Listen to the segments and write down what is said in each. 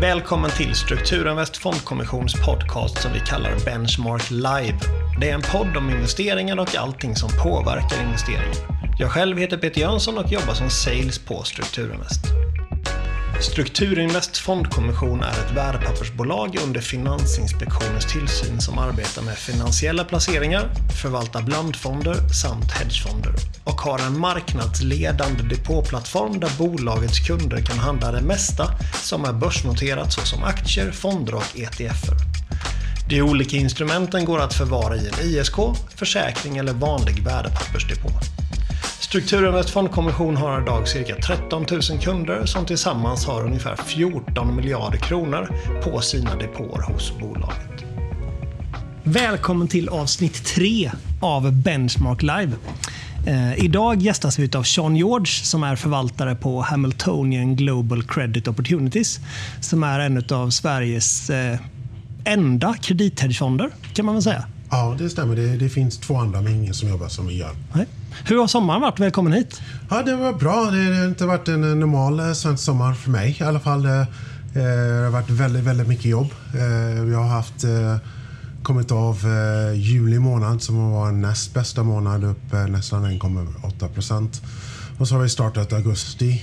Välkommen till Strukturinvest Fondkommissions podcast som vi kallar Benchmark Live. Det är en podd om investeringar och allting som påverkar investeringar. Jag själv heter Peter Jönsson och jobbar som sales på Strukturinvest. Strukturinvest Fondkommission är ett värdepappersbolag under Finansinspektionens tillsyn som arbetar med finansiella placeringar, förvaltar blandfonder samt hedgefonder och har en marknadsledande depåplattform där bolagets kunder kan handla det mesta som är börsnoterat såsom aktier, fonder och ETFer. De olika instrumenten går att förvara i en ISK, försäkring eller vanlig värdepappersdepå. Strukturinvest Fondkommission har idag cirka 13 000 kunder som tillsammans har ungefär 14 miljarder kronor på sina depåer hos bolaget. Välkommen till avsnitt 3 av Benchmark Live. Eh, idag gästas vi av Sean George som är förvaltare på Hamiltonian Global Credit Opportunities som är en av Sveriges eh, enda kredithedgefonder kan man väl säga. Ja, det stämmer. Det, det, finns två andra, men ingen som jobbar som vi gör. Nej. Hur har sommaren varit? Välkommen hit. Ja, det var bra. Det har inte varit en normal eh, svensk sommar för mig i alla fall. Eh, eh, det har varit väldigt, väldigt mycket jobb. Vi har haft kommit av juli månad som var näst bästa månad upp nästan 1,8 procent. Och så har vi startat augusti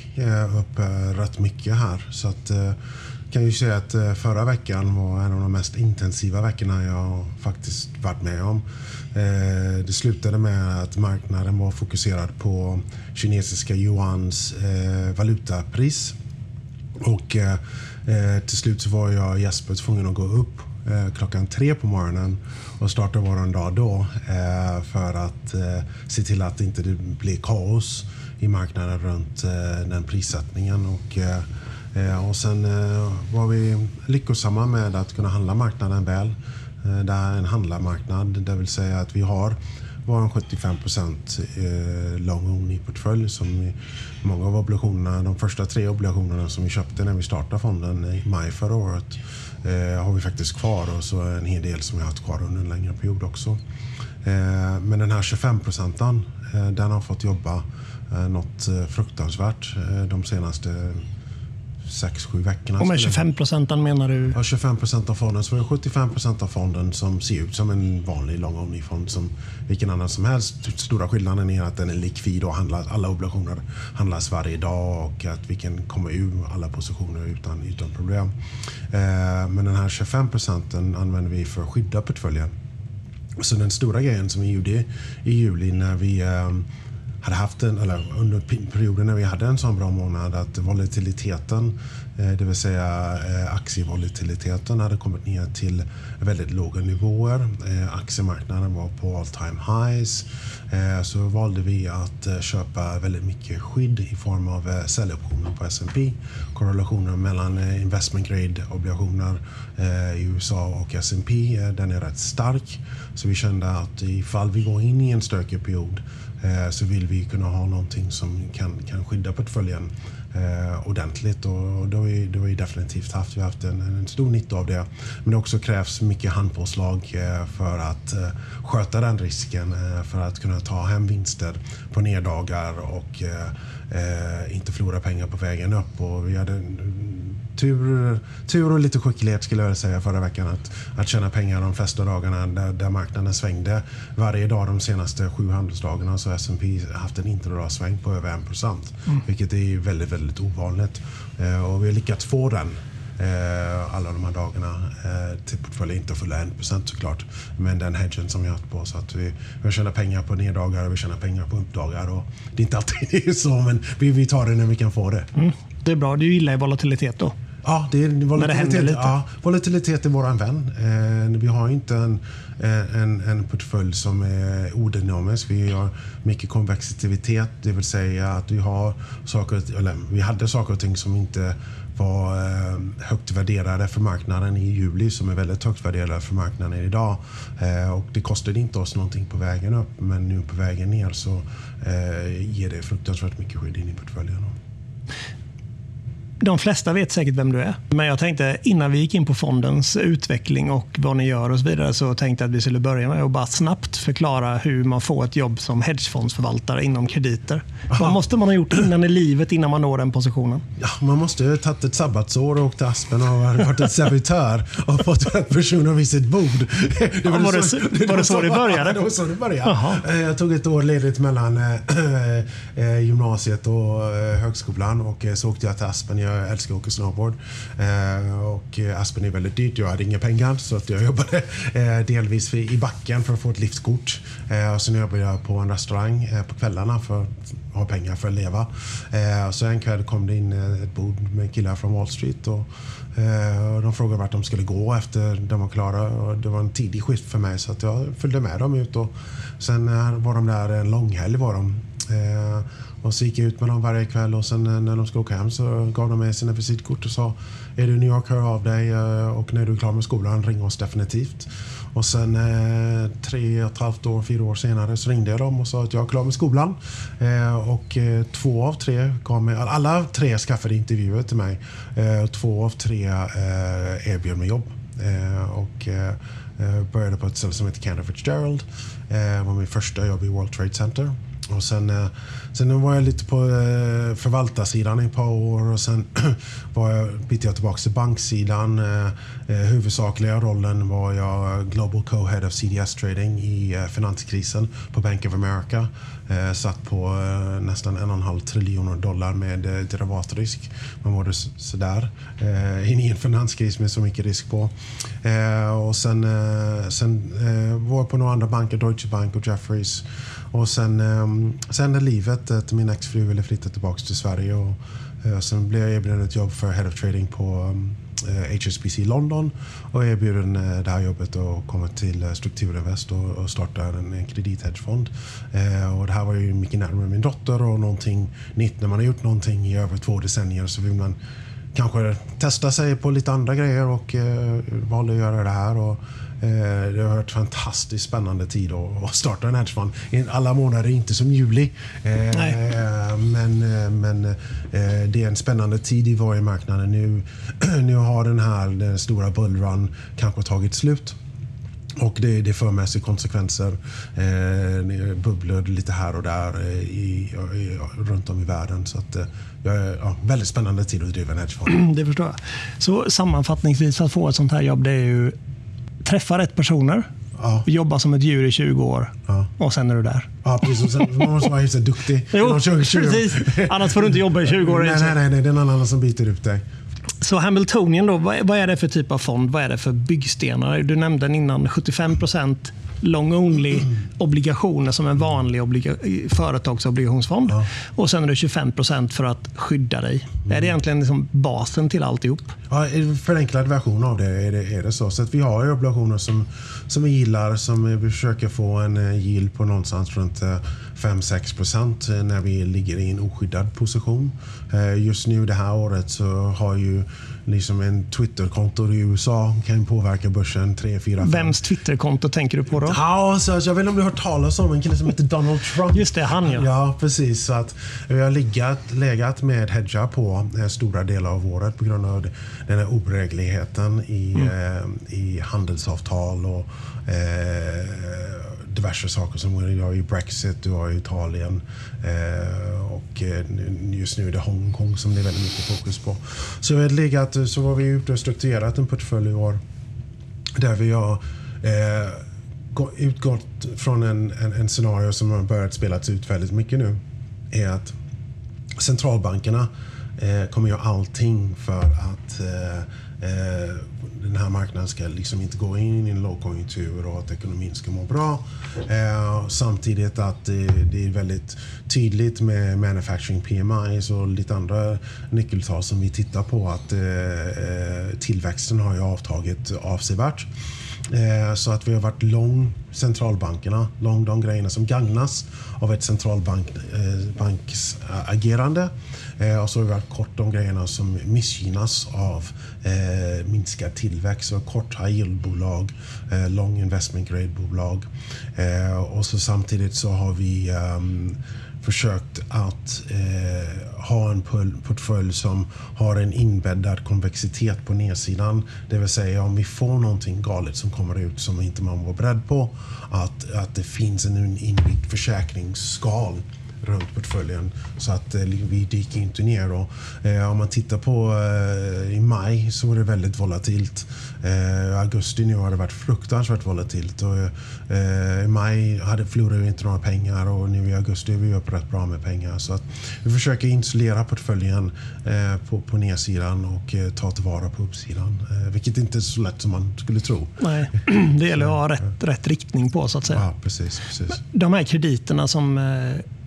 upp rätt mycket här. Så att kan ju säga att eh, förra veckan var en av de mest intensiva veckorna jag faktiskt varit med om. Eh, det slutade med att marknaden var fokuserad på kinesiska yuans eh, valutapris. Och till slut så var jag Jesper tvungen att gå upp klockan tre på morgonen och starta vår dag då för att se till att det inte blir kaos i marknaden runt den prissättningen. Och Eh, och sen eh, var vi lyckosamma med att kunna handla marknaden väl. Eh, det är en handlarmarknad, det vill säga att vi har vår 75% long only portfölj som många av obligationerna, de första tre obligationerna som vi köpte när vi startade fonden i maj förra året eh, har vi faktiskt kvar och så en hel del som vi har haft kvar under en längre period också. Eh, men den här 25 procenten den har fått jobba något fruktansvärt de senaste 6-7 veckorna. Och med 25 procenten menar du? Ja, 25 procent av fonden. Så är 75 procent av fonden som ser ut som en vanlig long only-fond som vilken annan som helst. Stora skillnaden är att den är likvid och handlar, alla obligationer handlas varje dag och att vi kan komma ur alla positioner utan, utan problem. Eh, men den här 25 procenten använder vi för att skydda portföljen. Så den stora grejen som vi gjorde i juli när vi eh, hade haft en, eller under perioden när vi hade en sån bra månad att volatiliteten, eh, det vill säga eh, aktievolatiliteten hade kommit ner till väldigt låga nivåer. Eh, aktiemarknaden var på all time highs. Så valde vi att köpa väldigt mycket skydd i form av säljoptioner på S&P. Korrelationen mellan investment grade obligationer i USA och S&P den är rätt stark. Så vi kände att ifall vi går in i en stökig period Eh, så vill vi kunna ha någonting som kan, kan skydda portföljen eh, ordentligt. Och det har, vi, det har vi definitivt haft. Vi har haft en, en stor nytta av det. Men det också krävs mycket handpåslag eh, för att eh, sköta den risken. För att kunna ta hem vinster på neddagar och eh, inte förlora pengar på vägen upp. Och vi hade tur, tur och lite skicklighet skulle jag säga förra veckan att, att tjäna pengar de flesta dagarna där, där marknaden svängde. Varje dag de senaste sju handelsdagarna så har S&P haft en intradag-sväng på över 1 procent. Mm. Vilket är väldigt, väldigt ovanligt. Eh, och vi har lyckats få den eh, alla de här dagarna eh, till portföljen. Inte fulla 1 procent såklart. Men den hedgen som vi har haft på. Så att vi, vi tjänar pengar på neddagar och vi tjänar pengar på uppdagar. Och det är inte alltid så men vi, vi tar det när vi kan få det. Mm. Det är bra. Du gillar volatilitet då? Ja, det är volatilitet, det ja, volatilitet är våran vän. Eh, vi har inte en, eh, en, en portfölj som är odynamisk. Vi har mycket konvexitivitet, det vill säga att vi har saker, eller vi hade saker och ting som inte var eh, högt värderade för marknaden i juli som är väldigt högt värderade för marknaden idag. Eh, och det kostade inte oss någonting på vägen upp men nu på vägen ner så eh, ger det fruktansvärt mycket skydd in i portföljen De flesta vet säkert vem du är. Men jag tänkte innan vi gick in på fondens utveckling och vad ni gör och så vidare så tänkte jag att vi skulle börja med att bara snabbt förklara hur man får ett jobb som hedgefondsförvaltare inom krediter. Aha. Vad måste man ha gjort innan i livet innan man når den positionen? Ja, man måste ha tagit ett sabbatsår och åkt till Aspen och varit ett servitör och fått rätt personer vid sitt bord. Det var, ja, var, det, så, var det så det började? Det var så det började. Aha. Eh, jag tog ett år ledigt mellan äh, gymnasiet och högskolan och så åkte jag till Aspen. Jag älskar att åka snowboard. Eh, och eh, Aspen är väldigt dyrt. Jag hade inga pengar så att jag jobbade eh, delvis i backen för att få ett liftkort. Eh, och sen jobbade jag på en restaurang eh, på kvällarna för att ha pengar för att leva. Och så en kväll kom det in ett bord med killar från Wall Street. Och, de frågade vart de skulle gå efter de var klara. Och det var en tidig skift för mig så att jag följde med dem ut. Och sen var de där en långhelg var de. Och så gick jag ut med dem varje kväll och sen eh, när de skulle åka hem så gav de mig sina visitkort och sa Är du i New York, hör av dig eh, och när du är klar med skolan, ring oss definitivt. Och sen eh, tre och ett halvt år, fyra år senare så ringde jag dem och sa att jag är klar med skolan. Eh, och två av tre kom, med, alla tre skaffade intervjuer till mig. två av tre erbjöd mig jobb. och började på ett ställe som heter Canada Fitzgerald. Det var mitt första jobb i World Trade Center. Och sen, eh, sen var jag lite på eh, förvaltarsidan i ett par år och sen var jag, bytte jag tillbaka till banksidan. Eh, huvudsakliga rollen var jag Global Co-Head of CDS Trading i finanskrisen på Bank of America. Eh, satt på eh, nästan en och en halv triljon dollar med eh, derivatrisk. Man var det sådär. In i en finanskris med så mycket risk på. Och sen, sen var jag på några andra banker, Deutsche Bank och Jefferies. Och sen, ehm, sen när livet, att min exfru ville flytta tillbaka till Sverige och eh, sen blev jag erbjuden ett jobb för Head of Trading på ehm, Eh, HSBC London och erbjuden eh, det här jobbet och komma till eh, Strukturinvest och starta en kredithedgefond. Och det här var ju mycket närmare min dotter och någonting nytt. När man har gjort någonting i över två decennier så vill man kanske testa sig på lite andra grejer och valde att göra det här. Och det har varit fantastiskt spännande tid att starta en hedgefond. Alla månader är inte som juli. Eh, Nej. Men, eh, men det är en spännande tid i varumarknaden. Nu, nu har den här den stora bullrun kanske tagit slut. Och det, det för med sig konsekvenser. Eh, bubblor lite här och där i, i, runt om i världen. Så att, ja, väldigt spännande tid att driva en hedgefond. Det förstår jag. Så sammanfattningsvis, att få ett sånt här jobb, det är ju träffa rätt personer, ja. jobba som ett djur i 20 år ja. och sen är du där. Ja, precis. Sen, man måste vara duktig. Jo, 20, 20 precis. Annars får du inte jobba i 20 år. Nej, nej, nej, nej. det är någon annan som biter upp dig. Så Hamiltonian, då, vad är det för typ av fond? Vad är det för byggstenar? Du nämnde den innan, 75 long-only obligationer som en vanlig företagsobligationsfond. Ja. Och sen är det 25% för att skydda dig. Mm. Är det egentligen liksom basen till alltihop? Ja, en förenklad version av det är det, är det så. Så att vi har obligationer som, som vi gillar, som vi försöker få en eh, yield på någonstans runt 5-6 eh, när vi ligger i en oskyddad position. Eh, just nu det här året så har ju liksom en Twitterkonto i USA kan påverka börsen 3, 4, 5. Vems Twitterkonto tänker du på då? Ja, så jag vet inte om du har hört talas om en kille som heter Donald Trump. Just det, han ja. Ja, precis. Så att vi har legat, legat med hedgar på eh, stora delar av året på grund av den här oregligheten i, mm. eh, i handelsavtal och eh, diverse saker. Som du har ju Brexit, du har Italien eh, och eh, just nu är det Hongkong som det är väldigt mycket fokus på. Så, vi har legat, så var vi ute och strukturerat en portfölj i år där vi har eh, utgått från en, en, en, scenario som har börjat spelas ut väldigt mycket nu. är att centralbankerna eh, kommer göra allting för att eh, eh, den här marknaden ska liksom inte gå in i en lågkonjunktur och att ekonomin ska må bra. Eh, samtidigt att det, det, är väldigt tydligt med manufacturing PMI och lite andra nyckeltal som vi tittar på att eh, eh tillväxten har ju avtagit avsevärt. Eh, så att vi har varit lång centralbankerna, lång de grejerna som gagnas av ett centralbanks eh, agerande. Eh, och så har vi varit kort de grejerna som missgynnas av minskad tillväxt. Så kort high yield-bolag, lång long investment grade-bolag. Och så samtidigt så har vi ehm, försökt att eh, ha en portfölj som har en inbäddad konvexitet på nedsidan. Det vill säga om vi får någonting galet som kommer ut som inte man var beredd på, att, att det finns en inbyggd försäkringsskal runt portföljen. Så att eh, vi dyker inte ner. Och, eh, om man tittar på eh, i maj så var det väldigt volatilt. Augusti nu har det varit fruktansvärt volatilt. Och, I maj hade, förlorade vi inte några pengar och nu i augusti är vi upp rätt bra med pengar. Så att vi försöker insulera portföljen på, på nedsidan och ta tillvara på uppsidan. Vilket inte är så lätt som man skulle tro. Nej, det gäller att ha rätt, rätt riktning på så att säga. Ja, precis, precis. De här krediterna som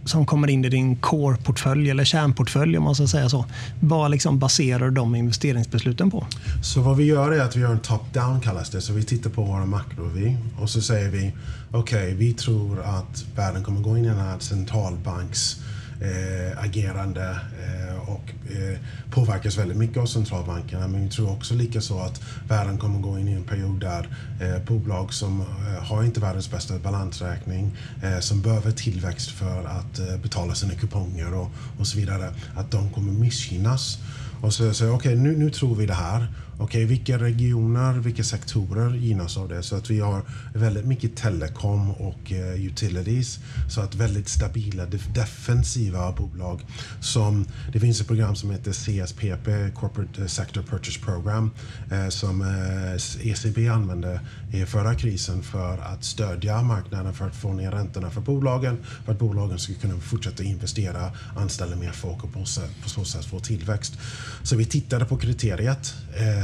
som kommer in i din core-portfölj eller kärnportfölj om man ska säga så. Vad liksom baserar de investeringsbesluten på? Så vad vi gör är att vi gör en top-down kallas det. Så vi tittar på våra makrovi och så säger vi okej, okay, vi tror att världen kommer gå in i den här centralbanks eh, agerande eh, och eh, påverkas väldigt mycket av centralbankerna. Men vi tror också lika så att världen kommer gå in i en period där eh, bolag som eh, har inte världens bästa balansräkning, eh, som behöver tillväxt för att eh, betala sina kuponger och, och så vidare, att de kommer missgynnas. Och så säger okej, okay, nu, nu tror vi det här okay, vilka regioner, vilka sektorer gynnas av det? Så att vi har väldigt mycket telekom och eh, utilities. Så att väldigt stabila defensiva bolag. Som, det finns ett program som heter CSPP, Corporate eh, Sector Purchase Program, eh, som eh, ECB använde i förra krisen för att stödja marknaden för att få ner räntorna för bolagen, för att bolagen ska kunna fortsätta investera, anställa mer folk och på så, på så sätt få tillväxt. Så vi tittade på kriteriet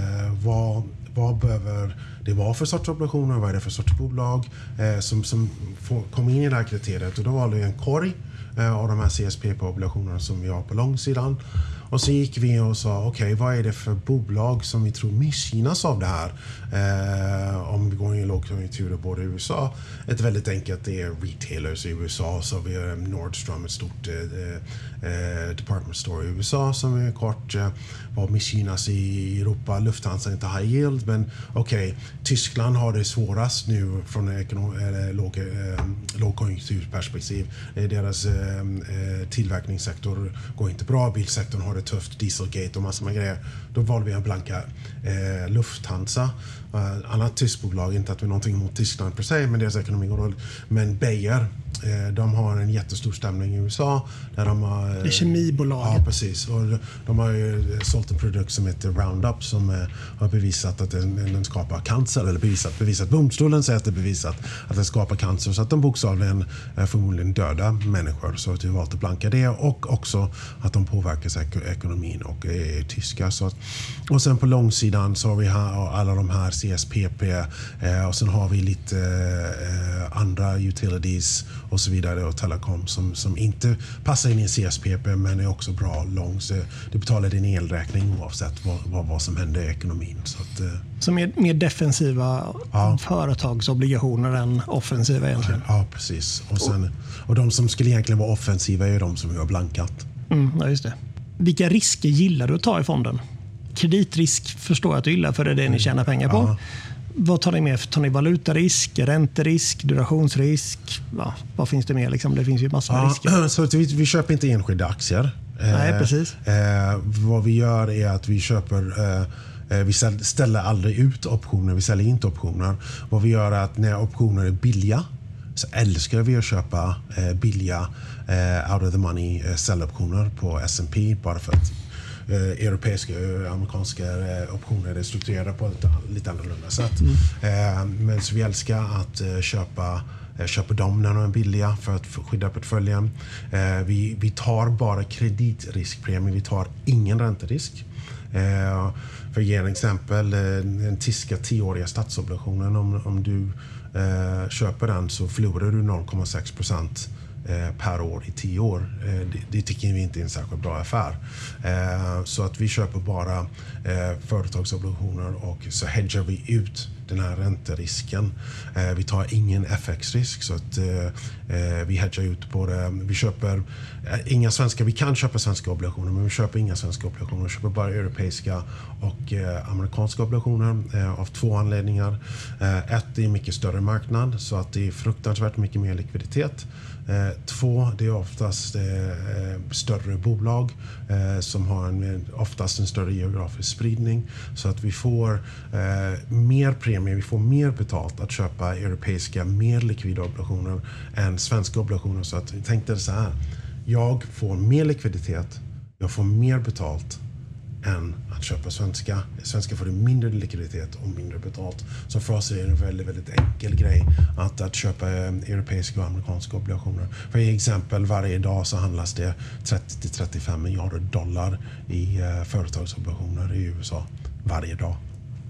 Eh, vad, vad behöver det vara för sorts obligationer? Vad är det för sorts bolag eh, som, som får, kommer in i det här kriteriet? Och då valde vi en korg eh, av de här CSP-obligationerna som vi har på långsidan. Och så gick vi och sa, okej, okay, vad är det för bolag som vi tror missgynnas av det här? Eh, om vi går in i lågkonjunktur både i USA. Ett väldigt enkelt, det är retailers i USA. Så vi har Nordstrom, ett stort eh, eh department store i USA som är kort. Eh, vad missgynnas i Europa? Lufthansa är inte high yield, men okej, okay, Tyskland har det svårast nu från en låg, eh, lågkonjunkturperspektiv. Eh, deras eh, eh, tillverkningssektor går inte bra, bilsektorn har det tufft, Dieselgate och massor med grejer. Då valde vi att blanka eh, Lufthansa. Eh, Annat tyskt bolag, inte att vi har någonting emot Tyskland per se, men deras ekonomi går dåligt. Men Beijer, de har en jättestor stämning i USA. Där de har, det är kemibolaget. Ja, precis. Och de har ju sålt en produkt som heter Roundup som eh, har bevisat att den, den skapar cancer. Eller bevisat, bevisat. Domstolen säger att det är bevisat att den skapar cancer. Så att de bokstavligen är förmodligen döda människor. Så att vi valt att blanka det. Och också att de påverkas ekonomin och är tyska. Så att, och sen på långsidan så har vi alla de här CSPP eh, och sen har vi lite eh, andra utilities och så vidare och telekom som, som inte passar in i CSPP men är också bra långt. Så det betalar din elräkning oavsett vad, vad, vad som händer i ekonomin. Så, att, eh, så mer, mer defensiva ja. företagsobligationer än offensiva egentligen? Ja, precis. Och, sen, och de som skulle egentligen vara offensiva är de som vi har blankat. Mm, ja, just det. Vilka risker gillar du att ta i fonden? Kreditrisk förstår jag att du gillar för det är det ni tjänar pengar på. Ja. Vad tar ni med? Tar ni valutarisk, ränterisk, durationsrisk? Ja, vad finns det mer? Liksom? Det finns ju massor med ja, risker. Så vi, vi köper inte enskilda aktier. Nej, eh, precis. Eh, vad vi gör är att vi köper eh, eh vi ställer aldrig ut optioner, vi säljer inte optioner. Vad vi gör är att när optioner är billiga så älskar vi att köpa eh, billiga eh, out of the money eh, säljoptioner på S&P bara för att eh, europeiska och amerikanska eh, optioner är strukturerade på ett lite annorlunda sätt. Mm. Eh, men vi älskar att eh, köpa eh, köper dem när de är billiga för att skydda portföljen. Eh, vi, vi tar bara kreditriskpremie, vi tar ingen ränterisk. För att ge en exempel, den tyska tioåriga statsobligationen, om, om du köper den så förlorar du 0,6 procent Eh, Eh, per år i tio år. Eh, det, tycker vi inte är en särskilt bra affär. Eh, så att vi köper bara företagsobligationer och så hedgar vi ut den här ränterisken. Vi tar ingen FX-risk så att vi hedgar ut både, vi köper inga svenska, vi kan köpa svenska obligationer men vi köper inga svenska obligationer. Vi köper bara europeiska och amerikanska obligationer av två anledningar. Ett, det är mycket större marknad så att det är fruktansvärt mycket mer likviditet. Eh, två, det är oftast eh, eh, större bolag som har en, oftast en större geografisk spridning. Så att vi får mer premie, vi får mer betalt att köpa europeiska mer likvida obligationer än svenska obligationer. Så att tänk dig så här. Jag får mer likviditet, jag får mer betalt än att köpa svenska. Svenska får du mindre likviditet och mindre betalt. Så för oss är det en väldigt, väldigt enkel grej att, att köpa eh, europeiska och amerikanska obligationer. För exempel, varje dag så handlas det 30 35 miljarder dollar i eh, företagsobligationer i USA. Varje dag.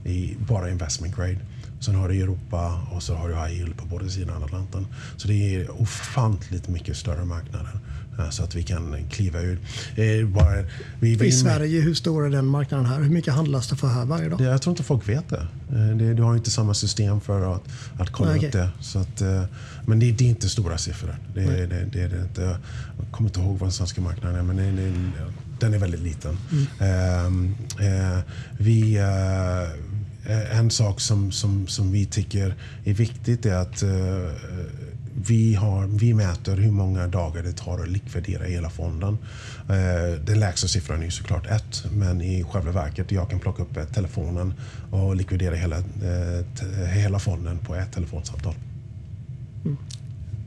I bara investment grade. Sen har du Europa och så har du high yield på båda sidor av Atlanten. Så det är ofantligt mycket större marknader. Eh, så att vi kan kliva ur. Eh, bara, vi, vi, I Sverige, hur stor är den marknaden här? Hur mycket handlas det för här varje dag? Det, jag tror inte folk vet det. Eh, det du har inte samma system för att, att kolla Nej, upp okay. det. Så att, men det, det, är inte stora siffror. Det, det, det, det, inte, jag kommer inte ihåg vad den svenska marknaden är, men det, den är väldigt liten. Mm. Uh, vi, uh, en sak som, som, som vi tycker är viktigt är att uh, vi, har, vi mäter hur många dagar det tar att likvidera hela fonden. Eh, den lägsta siffran är såklart ett, men i själva verket jag kan plocka upp telefonen och likvidera hela, eh, hela fonden på ett telefonsamtal. Mm.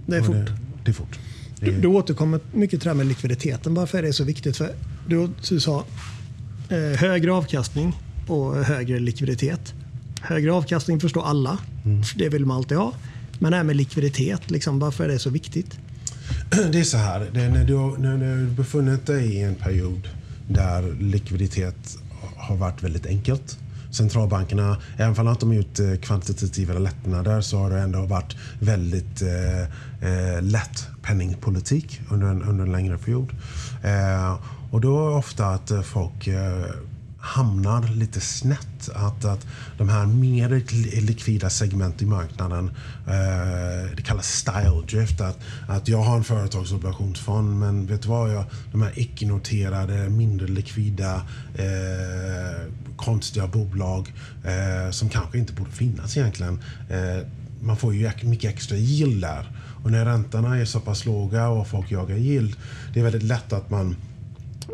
Det är fort. Det, det, är fort. Du, du återkommer mycket till det här med likviditeten. Varför är det så viktigt? För du, du sa eh, högre avkastning och högre likviditet. Högre avkastning förstår alla. Mm. Det vill man alltid ha. Men det här med likviditet, liksom, varför är det så viktigt? Det är så här, det är när, du, när du befunnit dig i en period där likviditet har varit väldigt enkelt. Centralbankerna, även om de har gjort eh, kvantitativa lättnader så har det ändå varit väldigt eh, eh, lätt penningpolitik under en, under en längre period. Eh, och då är det ofta att eh, folk eh, hamnar lite snett. Att, att de här mer likvida segment i marknaden, eh, det kallas style drift. Att, att jag har en företagsobligationsfond men vet du vad, jag, de här icke-noterade, mindre likvida, eh, konstiga bolag eh, som kanske inte borde finnas egentligen. Eh, man får ju mycket extra yield där. Och när räntorna är så pass låga och folk jagar yield, det är väldigt lätt att man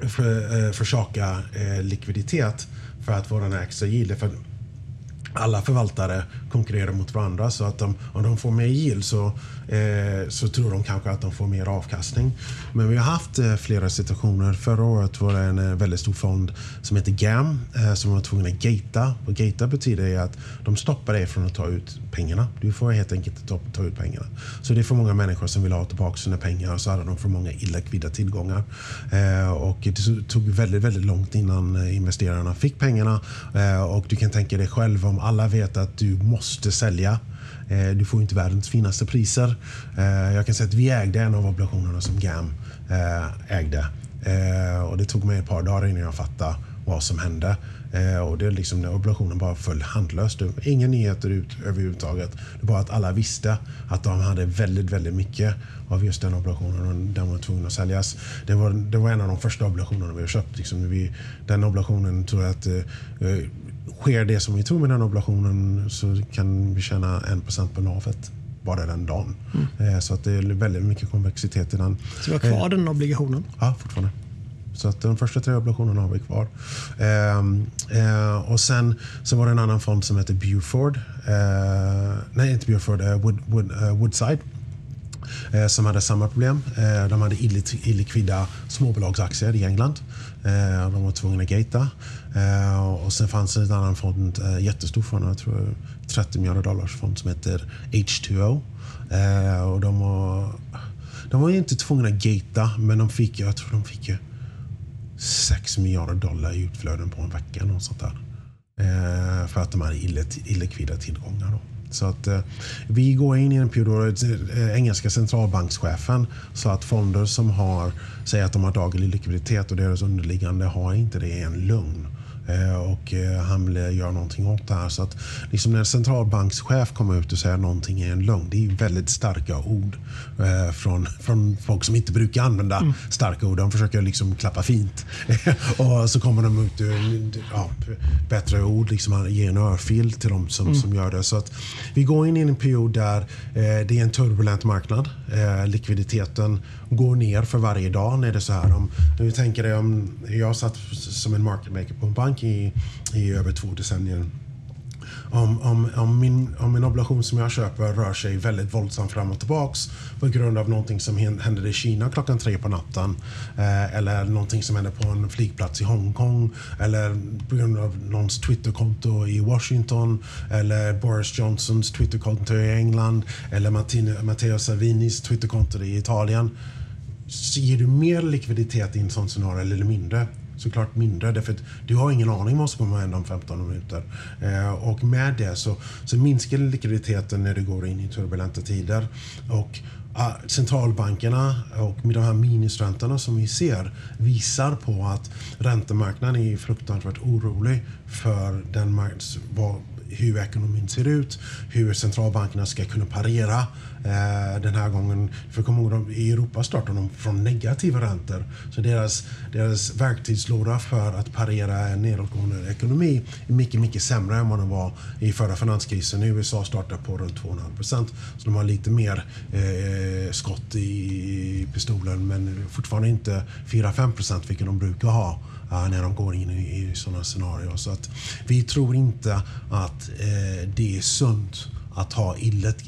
för, eh, försaka eh, likviditet för att få den här extra yield. För alla förvaltare konkurrerar mot varandra så att de, om de får mer yield så, eh, så tror de kanske att de får mer avkastning. Men vi har haft eh, flera situationer. Förra året var det en eh, väldigt stor fond som heter GAM eh, som var tvungen att gata. Och gata betyder att de stoppar dig från att ta ut pengarna. Du får helt enkelt inte ta, ta ut pengarna. Så det är för många människor som vill ha tillbaka sina pengar och så hade de för många illikvida tillgångar. Eh, och det tog väldigt, väldigt långt innan eh, investerarna fick pengarna. Eh, och du kan tänka dig själv om alla vet att du måste måste sälja. Eh, du får inte världens finaste priser. Eh, jag kan säga att vi ägde en av obligationerna som GAM eh, ägde. Eh, och det tog mig ett par dagar innan jag fattade vad som hände. Eh, och det är liksom när obligationen bara föll handlöst. Inga nyheter ut överhuvudtaget. Det var att alla visste att de hade väldigt, väldigt mycket av just den obligationen och den var tvungen att säljas. Det var, det var en av de första obligationerna vi har köpt. Liksom vi, den obligationen tror jag att eh, sker det som vi tror med den obligationen så kan vi tjäna 1% på navet bara den dagen. Mm. Eh, så att det är väldigt mycket konvexitet i den. Så vi har kvar eh, den obligationen? Ja, fortfarande. Så att de första tre obligationerna har vi kvar. Ehm, eh, och sen så var det en annan fond som heter Buford. Nej, inte Buford. Wood, Wood, Woodside. Som hade samma problem. De hade illikvida småbolagsaktier i England. De var tvungna att gata. Eh, och sen fanns det en annan fond, eh, jättestor fond, jag tror 30 miljarder dollars fond som heter H2O. Eh, och de var, de var inte tvungna att gata, men de fick, jag tror de fick 6 miljarder dollar i utflöden på en vecka. Något sånt där. För att de hade illikvida tillgångar. Då. Så att eh, vi går in i en period, eh, engelska centralbankschefen sa att fonder som har, säger att de har daglig likviditet och deras underliggande har inte det är en lugn. Eh, och eh, han vill göra någonting åt det här. Så att liksom när en centralbankschef kommer ut och säger någonting är en lögn, det är väldigt starka ord eh, från, från folk som inte brukar använda mm. starka ord. De försöker liksom klappa fint. och så kommer de ut ja, bättre ord, liksom ge en örfil till de som, mm. som gör det. Så att vi går in i en period där det är en turbulent marknad. Likviditeten går ner för varje dag. När det är så här. Om, om tänker dig om jag satt som en market maker på en bank i, i över två decennier om, om, om, min, om en obligation som jag köper rör sig väldigt våldsamt fram och tillbaks på grund av någonting som händer i Kina klockan tre på natten eh, eller någonting som händer på en flygplats i Hongkong eller på grund av någons Twitterkonto i Washington eller Boris Johnsons Twitterkonto i England eller Matteo Salvinis Twitterkonto i Italien. Så ger du mer likviditet i en sån scenario eller mindre? såklart mindre. Därför att du har ingen aning vad som kommer hända om 15 minuter. Eh, och med det så, så minskar likviditeten när du går in i turbulenta tider. Och ah, centralbankerna och med de här minusräntorna som vi ser visar på att räntemarknaden är fruktansvärt orolig för den vad, hur ekonomin ser ut, hur centralbankerna ska kunna parera eh, den här gången. För kom ihåg, i Europa startar de från negativa räntor. Så deras, deras verktygslåda för att parera en nedåtgående ekonomi är mycket, mycket sämre än vad den var i förra finanskrisen. I USA startar på runt 2,5 procent. Så de har lite mer eh, skott i pistolen men fortfarande inte 4-5 procent vilket de brukar ha eh, när de går in i, i sådana scenarier. Så att vi tror inte att eh, det är sunt att ha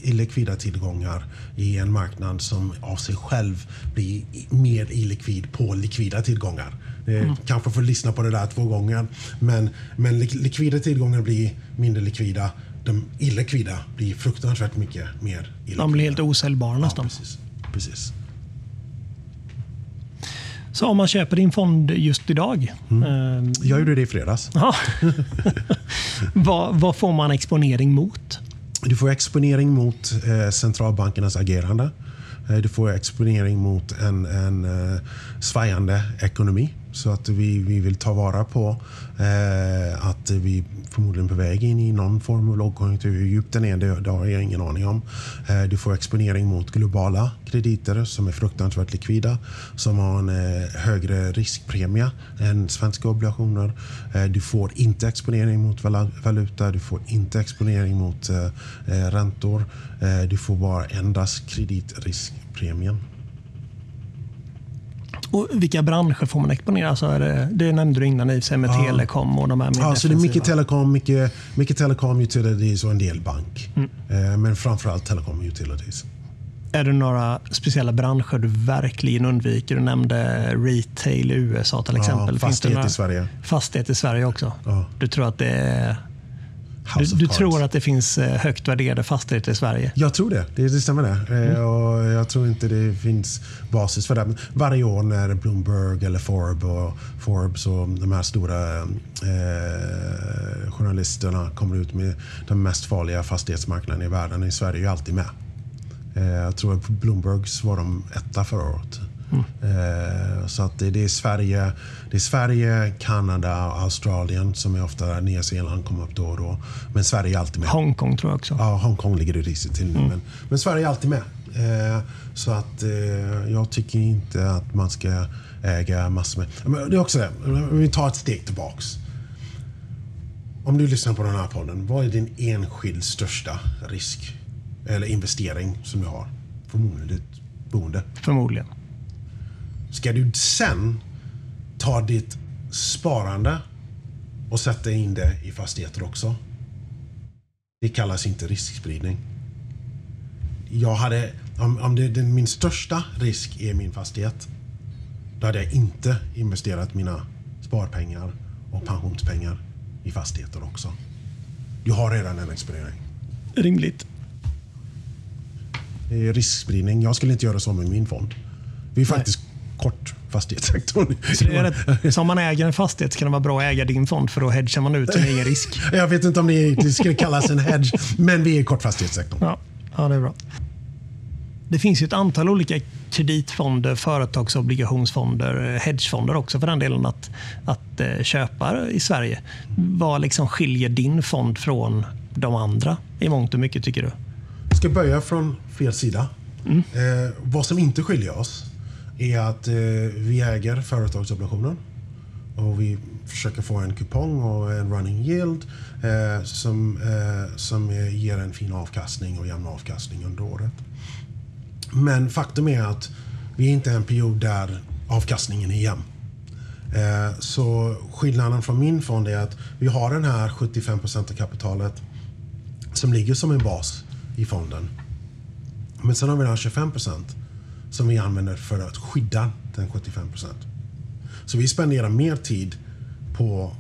illikvida tillgångar i en marknad som av sig själv blir mer illikvid på likvida tillgångar. Mm. Kanske får lyssna på det där två gånger. Men, men likvida tillgångar blir mindre likvida. De illikvida blir fruktansvärt mycket mer illikvida. De blir helt osäljbara nästan. Ja, precis. precis. Så om man köper din fond just idag. Mm. Eh, jag gjorde det i fredags. vad, vad, får man exponering mot? Du får exponering mot eh, centralbankernas agerande. Eh, du får exponering mot en, en eh, svajande ekonomi. Så att vi, vi vill ta vara på eh, att vi förmodligen på väg in i någon form av lågkonjunktur. Hur djup den är, det, det har jag ingen aning om. Eh, du får exponering mot globala krediter som är fruktansvärt likvida, som har en eh, högre riskpremie än svenska obligationer. Eh, du får inte exponering mot valuta, du får inte exponering mot eh, eh, räntor. Eh, du får bara endast kreditriskpremien. Och vilka branscher får man exponera? Alltså är det, det nämnde du innan i sig med ja. telekom och de här Ja, så det är mycket telekom, mycket, mycket telekom utilities och en del bank. Mm. Eh, men framförallt telekom utilities. Är det några speciella branscher du verkligen undviker? Du nämnde retail i USA till exempel. Ja, fastighet i Sverige. Fastighet i Sverige också. Ja. Du tror att det är du, du tror att det finns eh, högt värderade fastigheter i Sverige? Jag tror det. Det, det stämmer det. Eh, mm. Och jag tror inte det finns basis för det. Men varje år när Bloomberg eller Forbes och, Forbes och de här stora eh, journalisterna kommer ut med den mest farliga fastighetsmarknaden i världen i Sverige är alltid med. Eh, jag tror att Bloombergs var de etta förra året. Mm. Så att det, det, är Sverige, det är Sverige, Kanada, Australien som är ofta Nya Zeeland kommer upp då och då. Men Sverige är alltid med. Hongkong tror jag också. Ja, Hongkong ligger i risigt till nu. Mm. Men, men, Sverige är alltid med. Eh, så att jag tycker inte att man ska äga massor med... Men det är också det, vi tar ett steg tillbaks. Om du lyssnar på den här podden, vad är din enskild största risk eller investering som du har? Förmodligen ditt boende. Förmodligen. Ska du sen ta ditt sparande och sätta in det i fastigheter också? Det kallas inte riskspridning. Jag hade, om, om det, den, min största risk är min fastighet, då hade jag inte investerat mina sparpengar och pensionspengar i fastigheter också. Du har redan en exponering. Rimligt. Det är riskspridning. Jag skulle inte göra så med min fond. Vi är faktiskt kort fastighetssektorn. Så, rätt, så om man äger en fastighet så kan det vara bra att äga din fond för då hedgar man ut sin egen risk. Jag vet inte om det skulle kallas en hedge, men vi är kort fastighetssektorn. Ja, ja, det är bra. Det finns ju ett antal olika kreditfonder, företagsobligationsfonder, hedgefonder också för den delen att, att eh, köpa i Sverige. Vad liksom skiljer din fond från de andra i mångt och mycket tycker du? Jag ska börja från fel sida. Mm. Eh, vad som inte skiljer oss är att eh, vi äger företagsobligationer och vi försöker få en kupong och en running yield eh, som, eh, som ger en fin avkastning och jämn avkastning under året. Men faktum är att vi är inte i en period där avkastningen är jämn. Eh, så skillnaden från min fond är att vi har den här 75% av kapitalet som ligger som en bas i fonden. Men sen har vi den här 25 som vi använder för att skydda den 75 procent. Så vi spenderar mer tid på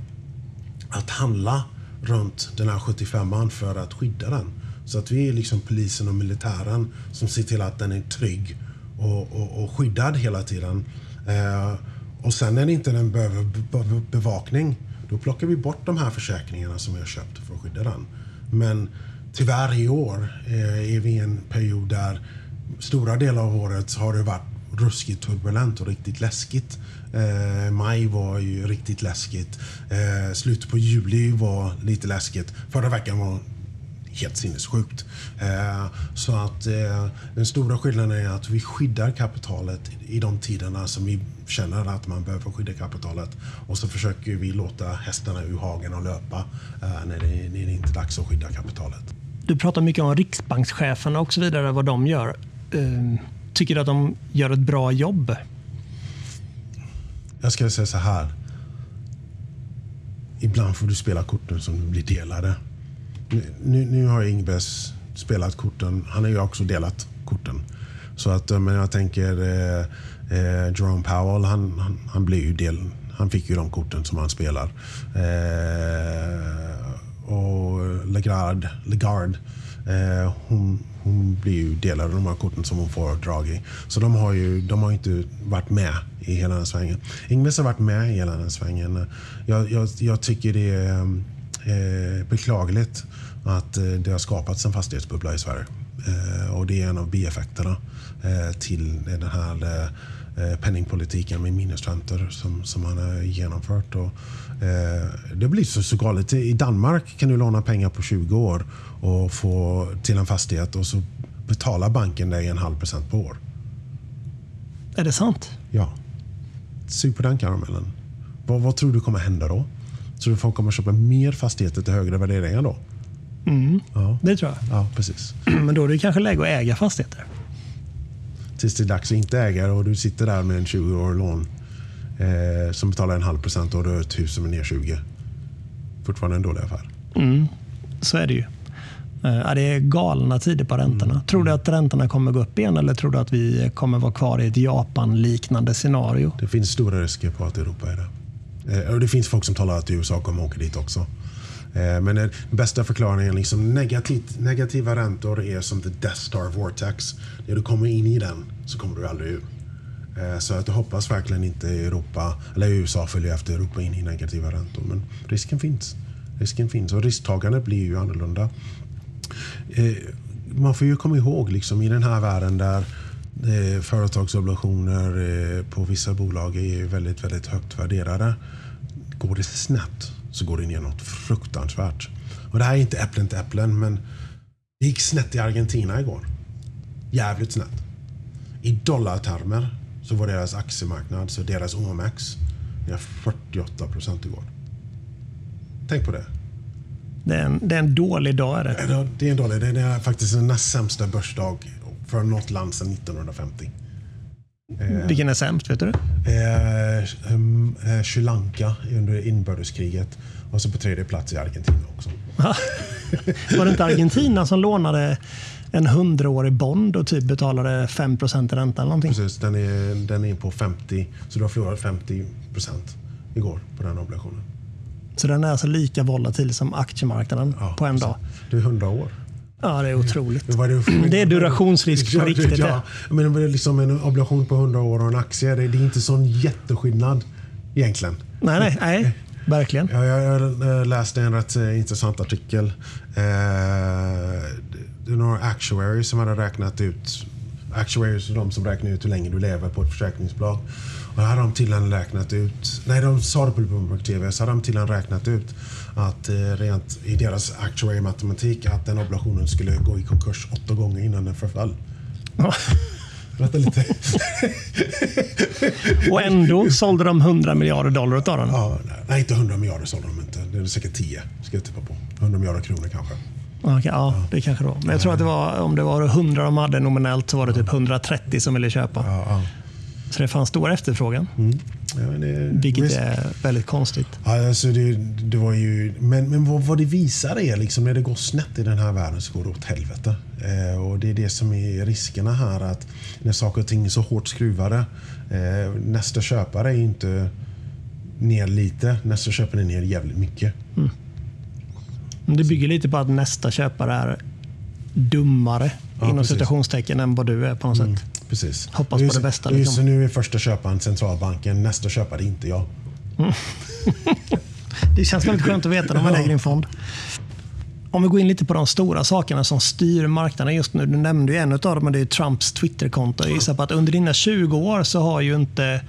att handla runt den här 75an för att skydda den. Så att vi är liksom polisen och militären som ser till att den är trygg och, och, och skyddad hela tiden. Eh, och sen när inte den behöver bevakning, då plockar vi bort de här försäkringarna som vi har köpt för att skydda den. Men tyvärr i år eh, är vi i en period där stora delar av året har det varit ruskigt turbulent och riktigt läskigt. Eh, maj var ju riktigt läskigt. Eh, slutet på juli var lite läskigt. Förra veckan var helt sinnessjukt. Eh, så att eh, den stora skillnaden är att vi skyddar kapitalet i de tiderna som vi känner att man behöver skydda kapitalet. Och så försöker vi låta hästarna ur hagen och löpa eh, när det, när det inte är dags att skydda kapitalet. Du pratar mycket om riksbankscheferna och så vidare, vad de gör eh, tycker du att de gör ett bra jobb? Jag skulle säga så här. Ibland får du spela korten som blir delade. Nu, nu har Ingves spelat korten. Han har ju också delat korten. Så att, eh, men jag tänker eh, eh, Jerome Powell, han, han, han blir ju del, han fick ju de korten som han spelar. Eh, och eh, Lagarde, Lagarde eh, hon, hon blir ju delad av de här korten som hon får drag i. Så de har ju de har inte varit med i hela den svängen. Ingves har varit med i hela den svängen. Jag, jag, jag tycker det är eh, beklagligt att eh, det har skapats en fastighetsbubbla i Sverige. Eh, och det är en av bieffekterna eh, till den här eh, eh, penningpolitiken med minusräntor som, som man har genomfört. Och, eh, det blir så, så galet. I Danmark kan du låna pengar på 20 år och få till en fastighet och så betalar banken dig en halv procent på år. Är det sant? Ja. Sug på den karamellen. Vad, vad tror du kommer hända då? Tror du folk kommer köpa mer fastigheter till högre värderingar då? Mm, ja. Det tror jag. Ja, precis. Men då är det kanske läge att äga fastigheter? Tills det är dags att inte äga och du sitter där med en 20 år lån eh, som betalar en halv procent och du har ett hus som är ner 20. Fortfarande en dålig affär. Mm, så är det ju. Eh, det är galna tider på räntorna. Mm. Tror du att räntorna kommer gå upp igen eller tror du att vi kommer vara kvar i ett Japan-liknande scenario? Det finns stora risker på att Europa är det. Eh, och det finns folk som talar att USA kommer åka dit också. Eh, men den bästa förklaringen, liksom negativt, negativa räntor är som the Death Star Vortex. När du kommer in i den så kommer du aldrig ur. Eh, så att jag hoppas verkligen inte Europa, eller USA följer efter Europa in i negativa räntor. Men risken finns. Risken finns och risktagandet blir ju annorlunda. Eh, man får ju komma ihåg liksom, i den här världen där företagsobligationer på vissa bolag är väldigt, väldigt högt värderade. Går det snett så går det ner något fruktansvärt. Och det här är inte äpplen till äpplen, men det gick snett i Argentina igår. Jävligt snett. I dollartermer så var deras aktiemarknad, så deras OMX, ner 48 procent igår. Tänk på det. Det är, en, det är en dålig dag. Är det? det är en dålig. Det är faktiskt den näst sämsta börsdag för något land sedan 1950. Eh, Vilken är sämst? Vet du eh, um, eh, Sri Lanka under inbördeskriget. Och så på tredje plats i Argentina också. Var det inte Argentina som lånade en hundraårig bond och typ betalade 5 i ränta? Eller någonting? Precis, den är, den är på 50. Så du har förlorat 50% igår på den obligationen. Så den är alltså lika volatil som aktiemarknaden ja, på en precis. dag? Det är 100 år. Ja, det är otroligt. Det, det, det är durationsrisk på riktigt. Ja, men det är liksom en obligation på 100 år och en aktie, det, är inte sån jätteskillnad egentligen. Nej, nej, nej verkligen. Ja, jag läste en rätt eh, intressant artikel. Eh, det är några actuaries som hade räknat ut actuaries är de som räknar ut hur länge du lever på ett försäkringsbolag. Här har de till en räknat ut, nej de sa det på Bloomberg så har de till en räknat ut att eh, rent i deras actuary matematik att den obligationen skulle gå i konkurs åtta gånger innan den förföll. Vänta lite. Och ändå sålde de 100 miljarder dollar av den. Ja, nej, inte 100 miljarder sålde de inte. Det är säkert 10, ska jag tippa på. 100 miljarder kronor kanske. Okay, ja, det kanske det var. Men jag tror att det var, om det var 100 de hade nominellt så var det typ 130 som ville köpa. Ja, ja. Så det fanns stor efterfrågan. Mm. Ja, det, Vilket visst. är väldigt konstigt. Ja, alltså det, det var ju, men men vad, vad det visar är liksom när det går snett i den här världen så går det åt helvete. Eh, och Det är det som är riskerna här. att När saker och ting är så hårt skruvade. Eh, nästa köpare är inte ner lite. Nästa köpare är ner jävligt mycket. Men Det bygger lite på att nästa köpare är dummare Ja, inom precis. citationstecken än vad du är på något Mm, sätt. Precis. Hoppas på Just- det bästa, Just liksom. nu är första köparen centralbanken. Nästa köpare är inte jag. Det känns väldigt skönt att veta när man lägger in fond. Om vi går in lite på de stora sakerna som styr marknaden just nu. Du nämnde ju en av dem, och det är Trumps Twitterkonto. Jag gissar på att under dina 20 år så har ju inte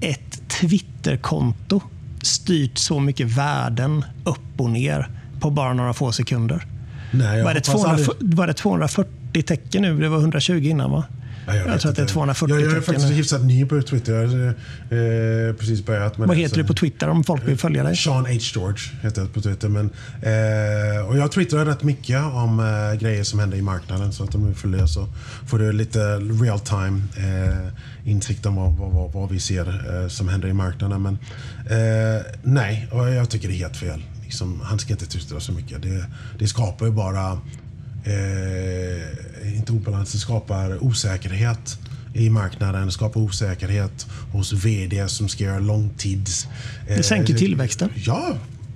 ett Twitterkonto styrt så mycket värden upp och ner på bara några få sekunder. Nej, Var det, hoppas 200, aldrig- var det 240 tecken nu? Det var 120 innan va? Ja, Jag vet tror att det är inte. 240 Jag, jag är faktiskt hyfsat ny på Twitter. Jag har eh, precis börjat med Vad det, heter så- du på Twitter om folk vill följa dig? Sean H. George heter jag på Twitter. Men, eh, och jag twittrar rätt mycket om eh, grejer som händer i marknaden. Så att om du följer så får du lite real time eh, insikt om vad, vad, vad, vi ser eh, som händer i marknaden. Men eh, nej, och jag tycker det är helt fel. Liksom, han ska inte twittra så mycket. Det, det skapar ju bara eh, inte det skapar osäkerhet i marknaden. Det skapar osäkerhet hos vd som ska göra långtids... eh, Det sänker tillväxten. Ja,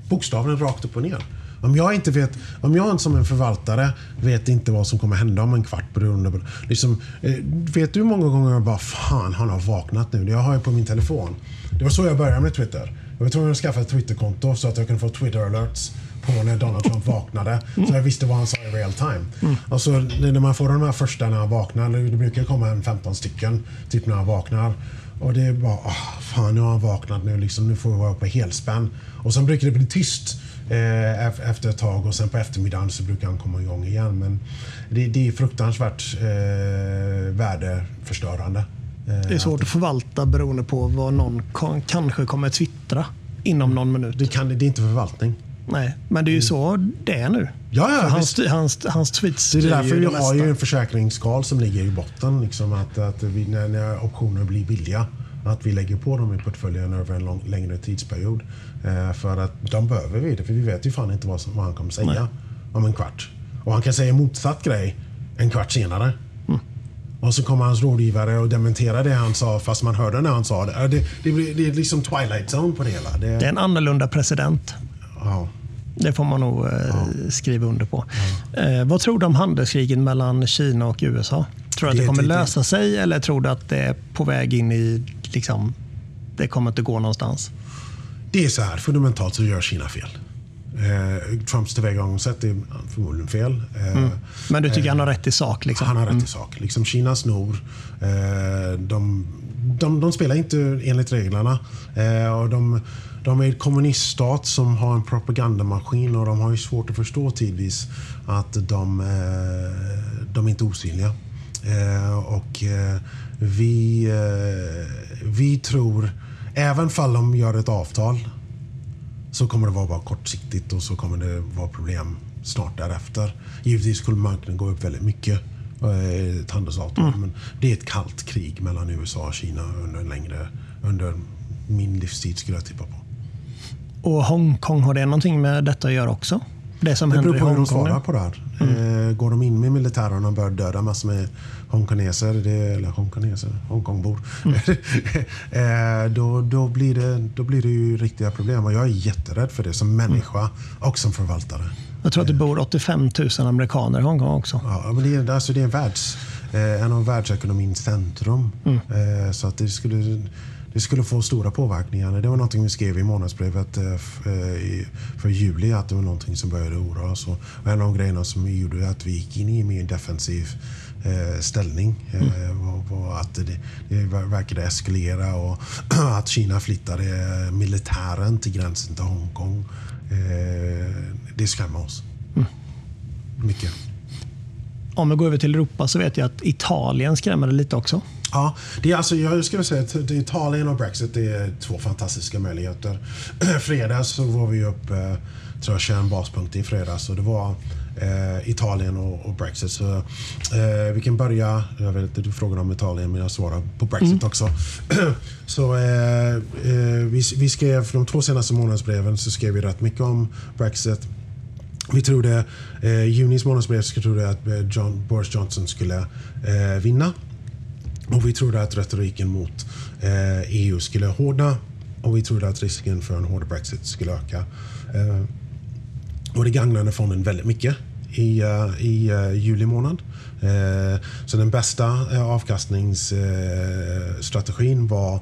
bokstavligen rakt upp och ner. Om jag inte vet, om jag som en förvaltare vet inte vad som kommer hända om en kvart beroende på... Liksom, eh, vet du hur många gånger jag bara fan, han har vaknat nu. Jag har ju på min telefon. Det var så jag började med Twitter. Jag var tvungen att skaffa ett Twitterkonto så att jag kunde få Twitter alerts på när Donald Trump vaknade. Så jag visste vad han sa i real time. Alltså, när man får de här första när han vaknar, det brukar komma en 15 stycken typ när han vaknar. Och det är bara, åh, fan nu har han vaknat nu, liksom, nu får vi vara på helspänn. Och sen brukar det bli tyst eh, ef- efter ett tag och sen på eftermiddagen så brukar han komma igång igen. Men det, det är fruktansvärt eh, värdeförstörande. Eh, Det är svårt att förvalta beroende på vad någon kon- kanske kommer twittra inom någon minut. det, kan, det är inte förvaltning. Nej, men det är ju så det är nu. Ja, ja, hans, hans, hans tweets Det är därför vi det har ju en försäkringsskal som ligger i botten. Liksom att, att vi, när, när optioner blir billiga, att vi lägger på dem i portföljen över en lång, längre tidsperiod. Eh, för att de behöver vi det, för vi vet ju fan inte vad, vad han kommer säga Nej. om en kvart. Och han kan säga motsatt grej en kvart senare. Mm. Och så kommer hans rådgivare och dementerar det han sa fast man hörde när han sa det. Eh, Det, det, blir, det är liksom twilight zone på det hela. Det, Det är en annorlunda president. Ja. Det får man nog eh, skriva under på. Eh, vad tror du om handelskriget mellan Kina och USA? Tror du att det, Det- kommer det- det- lösa sig eller tror du att det är på väg in i... Liksom, det kommer inte gå någonstans? Det är så här, fundamentalt så gör Kina fel. Eh, Trumps tillvägagångssätt är förmodligen fel. Eh, Men du tycker han har rätt i sak? Liksom? Han har rätt i sak. Liksom Kina snor. Eh, de, de, de spelar inte enligt reglerna. Eh, och de, de är en kommuniststat som har en propagandamaskin och de har ju svårt att förstå tidvis att de, eh, de är inte osynliga. Eh, och eh, vi, vi tror, även fall de gör ett avtal så kommer det vara bara kortsiktigt och så kommer det vara problem snart därefter. Givetvis skulle marknaden gå upp väldigt mycket, ett handelsavtal, men det är ett kallt krig mellan USA och Kina under en längre, under min livstid skulle jag tippa på. Och Hongkong, har det någonting med detta att göra också? Det som Det händer beror på hur de svarar på det här. Eh, går de in med militären och börjar döda massor med hongkoneser, det, eller hongkoneser, Hongkongbor, eh, då, då, blir det, då blir det ju riktiga problem. Och jag är jätterädd för det som människa och som förvaltare. Jag tror att det bor 85 000 amerikaner i Hongkong också. Ja, men det är, alltså det är världs, eh, en av världsekonomins centrum. Eh, så att det skulle, det skulle få stora påverkningar. Det var någonting vi skrev i månadsbrevet eh, för juli att det var någonting som började oroa oss. Och en av de grejerna som gjorde att vi gick in i en mer defensiv ställning mm. var att det, det verkade eskalera och att Kina flyttade militären till gränsen till Hongkong. Det skrämmer oss. Mm. Mycket. Om vi går över till Europa så vet jag att Italien skrämmer lite också. Ja, det är alltså, jag skulle säga att Italien och Brexit är två fantastiska möjligheter. fredags så var vi upp, eh, tror jag, 21 baspunkter i fredags. Och det var eh, Italien och, och, Brexit. Så eh, vi kan börja, jag vet inte, du frågade om Italien men jag svarar på Brexit mm. också. så eh, eh, vi, vi skrev, de två senaste månadsbreven så skrev vi rätt mycket om Brexit. Vi trodde, eh, junis månadsbrev så trodde att eh, John, Boris Johnson skulle eh, vinna. Och vi trodde att retoriken mot eh, EU skulle hårdna. Och vi trodde att risken för en hård Brexit skulle öka. Eh, och det gagnade fonden väldigt mycket i, uh, i uh, juli månad. Eh, så den bästa avkastningsstrategin var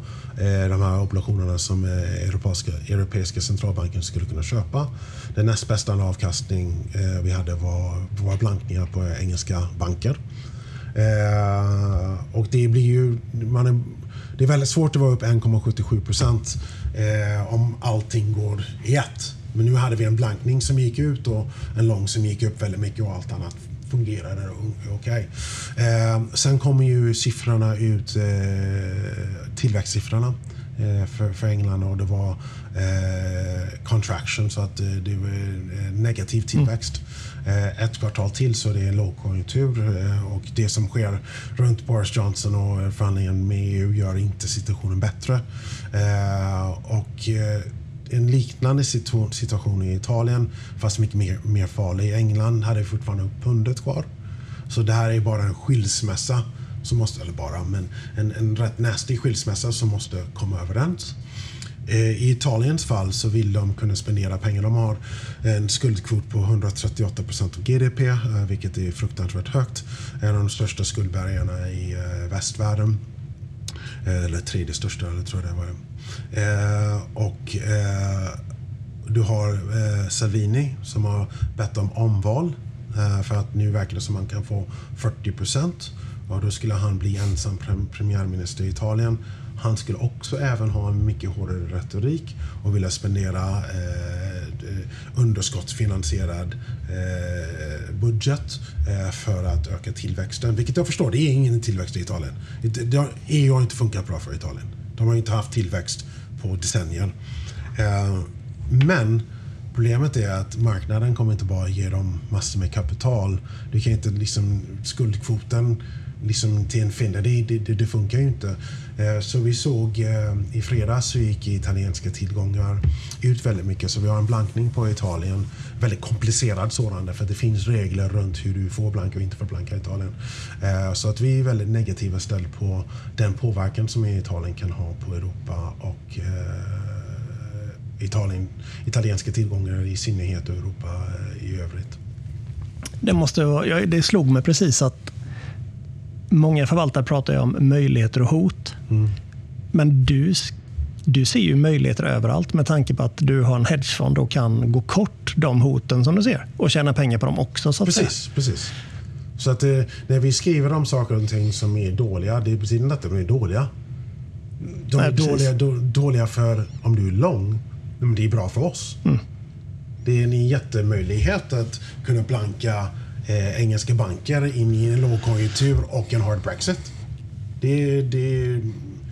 de här obligationerna som Europeiska, Europeiska centralbanken skulle kunna köpa. Den näst bästa avkastning vi hade var, var blankningar på engelska banker. Eh, och det blir ju... Man är, det är väldigt svårt att vara upp 1,77 procent eh, om allting går i ett. Men nu hade vi en blankning som gick ut och en lång som gick upp väldigt mycket och allt annat fungerade okej. Okay. Eh, sen kommer ju siffrorna ut, eh, tillväxtsiffrorna eh, för, för England och det var eh, contraction så att eh, det var negativ tillväxt. Mm. Eh, ett kvartal till så det är lågkonjunktur eh, och det som sker runt Boris Johnson och förhandlingen med EU gör inte situationen bättre. Eh, och en liknande situation i Italien, fast mycket mer, mer farlig. I England hade vi fortfarande pundet kvar. Så det här är bara en skilsmässa, som måste, eller bara, men en, en rätt nasty skilsmässa som måste komma överens. Eh, I Italiens fall så vill de kunna spendera pengar. De har en skuldkvot på 138 procent av GDP, eh, vilket är fruktansvärt högt. En av de största skuldbergarna i eh, västvärlden. Eller tredje största, eller tror jag det var. Och du har Salvini som har bett om omval för att nu verkar det som att man kan få 40 procent. Och då skulle han bli ensam premiärminister i Italien. Han skulle också även ha en mycket hårdare retorik och vilja spendera eh, underskottsfinansierad eh, budget eh, för att öka tillväxten. Vilket jag förstår, det är ingen tillväxt i Italien. EU har inte funkat bra för Italien. De har inte haft tillväxt på decennier. Eh, men problemet är att marknaden kommer inte bara ge dem massor med kapital. Du kan inte liksom skuldkvoten liksom till en finne, det, det, det, funkar ju inte. Eh, så vi såg eh, i fredags så gick italienska tillgångar ut väldigt mycket. Så vi har en blankning på Italien. Väldigt komplicerad sådan för det finns regler runt hur du får blanka och inte får blanka i Italien. Eh, så att vi är väldigt negativa ställd på den påverkan som Italien kan ha på Europa och Italien, italienska tillgångar i synnerhet och Europa i övrigt. Det, måste vara, det slog mig precis att många förvaltare pratar ju om möjligheter och hot. Mm. Men du, du ser ju möjligheter överallt med tanke på att du har en hedgefond och kan gå kort de hoten som du ser och tjäna pengar på dem också. Så precis, säga. precis. Så att det, när vi skriver om saker och ting som är dåliga, det betyder inte att de är dåliga. De är Nej, dåliga, då, dåliga för om du är lång, men det är bra för oss. Mm. Det är en jättemöjlighet att kunna blanka eh, engelska banker in i en lågkonjunktur och en hard Brexit. Det, det,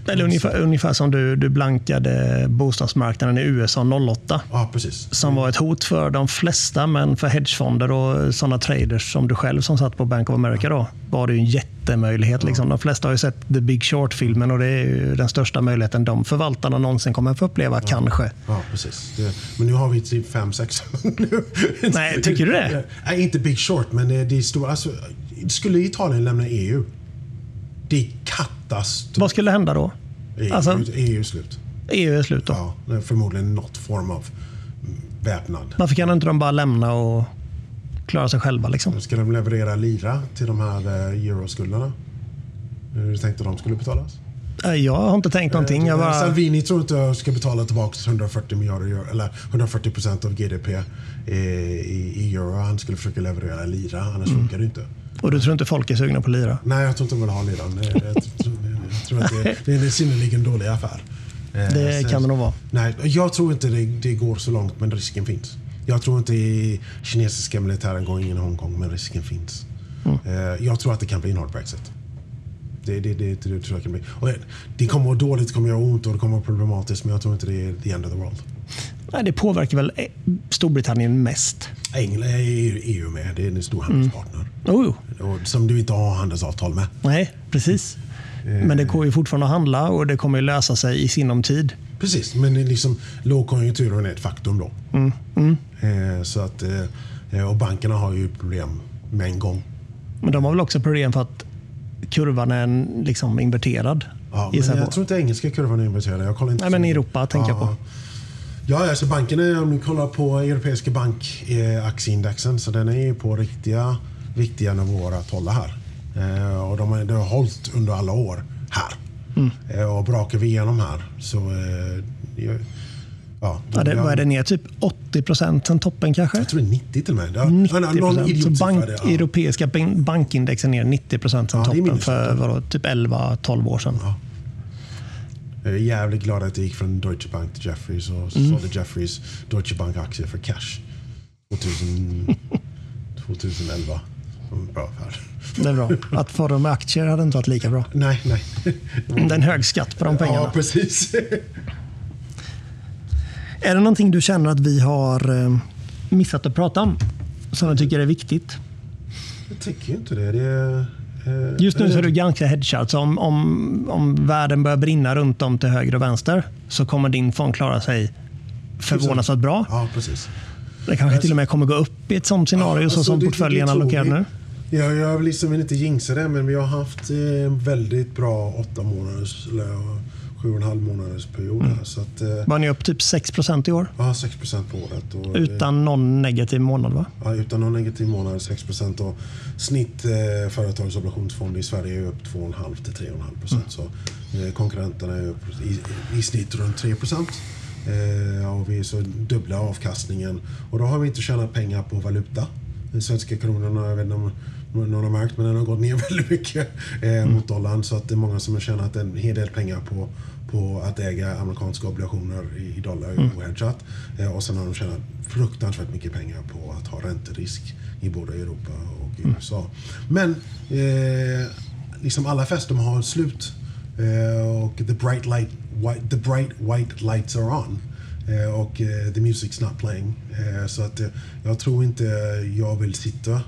eller ungefär, ungefär som du, du blankade bostadsmarknaden i USA 08. Ja, precis. Som var ett hot för de flesta, men för hedgefonder och sådana traders som du själv som satt på Bank of America då, var det en jättemöjlighet. Ja. Liksom. De flesta har ju sett The Big Short-filmen och det är den största möjligheten de förvaltarna någonsin kommer få uppleva, ja. kanske. Ja, precis. Det, men nu har vi typ fem, sex. Nej, tycker du det? Nej, inte Big Short, men det är stora. Alltså, skulle Italien lämna EU, det är katastrof. Vad skulle hända då? EU, alltså, EU är slut. EU är slut då? Ja, förmodligen något form av väpnad. Varför kan inte de bara lämna och klara sig själva? Liksom? Ska de leverera lira till de här eh, euroskulderna? Hur tänkte de skulle betalas? Eh, Jag har inte tänkt någonting. Jag bara... Salvini tror inte jag ska betala tillbaka 140 miljarder eller 140 procent av GDP i, i, i euro. Han skulle försöka leverera lira, annars Mm. funkar det inte. Och du tror inte folk är sugna på lira? Nej, jag tror inte de vill ha liran. Det- Jag, tror- jag tror att det, det är en synnerligen dålig affär. Eh, Det kan det nog vara. Nej, jag tror inte det, det går så långt, men risken finns. Jag tror inte kinesiska militären går in i Hongkong, men risken finns. Mm. Eh, Jag tror att det kan bli en hard Brexit. Det, det, det, det, tror jag kan bli. Och det kommer att vara dåligt, det kommer att göra ont och det kommer att vara problematiskt, men jag tror inte det är the end of the world. Nej, det påverkar väl eh, Storbritannien mest. England är EU med, det är en stor handelspartner. Oh, Och som du inte har handelsavtal med. nej, precis. Men det går ju fortfarande att handla och det kommer ju lösa sig i sinom tid. Precis, men liksom, lågkonjunkturen är ett faktum då. Mm, Eh, så att, eh, och bankerna har ju problem med en gång. Men de har väl också problem för att kurvan är liksom inverterad. Ja, men jag på. tror inte engelska kurvan är inverterad. Jag kollar inte Nej, men i. Europa tänker jag på. Ja, alltså banken är, om ni kollar på europeiska bankaktieindexen, så den är ju på riktiga, riktiga nivåer att hålla här. Eh, och de har, de har hållit under alla år här. Mm. Eh, och brakar vi igenom här så... Eh, ja, ja, det, vad är det ner? Typ 80 procent sen toppen kanske? jag tror det är 90 till och med. Ja, 90 någon procent. Så bank, det, ja. europeiska ban- bankindex är ner 90 procent sen Ja, toppen för vadå, typ 11-12 år sedan. Ja. Jag är jävligt glad att det gick från Deutsche Bank till Jeffries och Mm. sålde Jeffries Deutsche Bank-aktier för cash. 2000, 2011. En Bra affär. Det är bra. Att få dem med aktier hade inte varit lika bra. Nej, nej. Det är en hög skatt på de pengarna. Ja, precis. Är det någonting du känner att vi har eh, missat att prata om? Som du tycker är viktigt? Jag tycker inte det. det är, eh, Just nu så är du ganska hedgad. Så om, om, om världen börjar brinna runt om till höger och vänster så kommer din fond klara sig förvånansvärt bra. Ja, precis. Det kanske till och med kommer gå upp i ett sånt scenario så Alltså, som det- portföljen allokerar nu. Ja, jag vill liksom inte jinxa det, men vi har haft eh, en väldigt bra åtta månaders, sju och en halv månaders period Mm. Så att, eh, Var ni upp typ 6% i år? ja, 6 procent på året. Och, eh, Utan någon negativ månad va? Ja, utan någon negativ månad 6 procent och snitt eh, företagsobligationsfond i Sverige är upp 2,5 till 3,5 procent. Så eh, konkurrenterna är upp i, i snitt runt 3 procent. Eh, och vi så dubbla avkastningen. Och då har vi inte tjänat pengar på valuta. Den svenska kronan har, jag vet inte om någon har märkt, men den har gått ner väldigt mycket eh, mot dollarn. Så att det är många som har tjänat en hel del pengar på, på att äga amerikanska obligationer i, dollar mm. ohedgat. Eh, och sen har de tjänat fruktansvärt mycket pengar på att ha ränterisk i både Europa och i USA. Men eh, liksom alla fester har slut. Eh, och the bright, light, white, the bright white lights are on. Eh, och eh, the music's not playing. Eh, så att jag tror inte jag vill sitta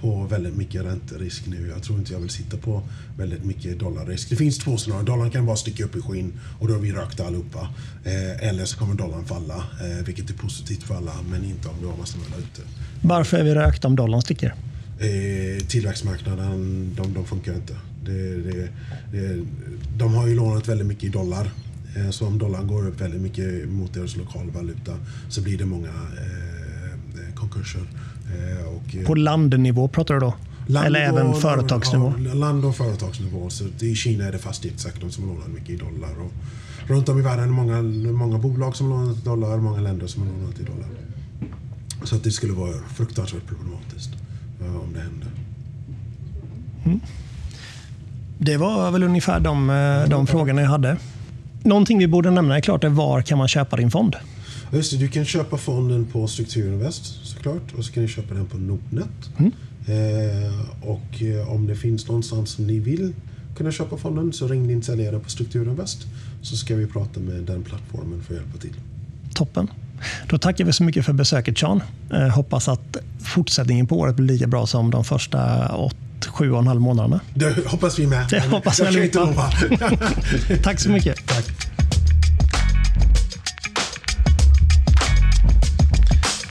på väldigt mycket ränterisk nu. Jag tror inte jag vill sitta på väldigt mycket dollarrisk. Det finns två scenarier. Dollarn kan bara sticka upp i skinn och då är vi rökta allihopa. Eh, eller så kommer dollarn falla, eh, vilket är positivt för alla, men inte om du har massa valutor. Varför är vi rökta om dollarn sticker? Eh, tillväxtmarknaden, de, de funkar inte. Det, det, det, de har ju lånat väldigt mycket i dollar. Eh, så om dollarn går upp väldigt mycket mot deras lokalvaluta så blir det många eh, konkurser. Eh, och, eh, På landnivå pratar du då? Eller även företagsnivå? Ja, land och företagsnivå. Så I Kina är det fastighetssektorn som lånar mycket i dollar. Och runt om i världen är det många, många bolag som lånar i dollar, många länder som har lånat i dollar. Så att det skulle vara fruktansvärt problematiskt eh, om det hände. Det var väl ungefär de, de frågorna jag hade. Någonting vi borde nämna är klart är var kan man köpa din fond? Just det, du kan köpa fonden på Strukturinvest såklart och så kan du köpa den på Nordnet. Eh, och eh, om det finns någonstans som ni vill kunna köpa fonden så ring din säljare på Strukturinvest så ska vi prata med den plattformen för att hjälpa till. Toppen. Då tackar vi så mycket för besöket Sean. Eh, hoppas att fortsättningen på året blir lika bra som de första åt, sju och en halv månaderna. Det hoppas vi med. Det hoppas jag allihopa. Tack så mycket. Tack.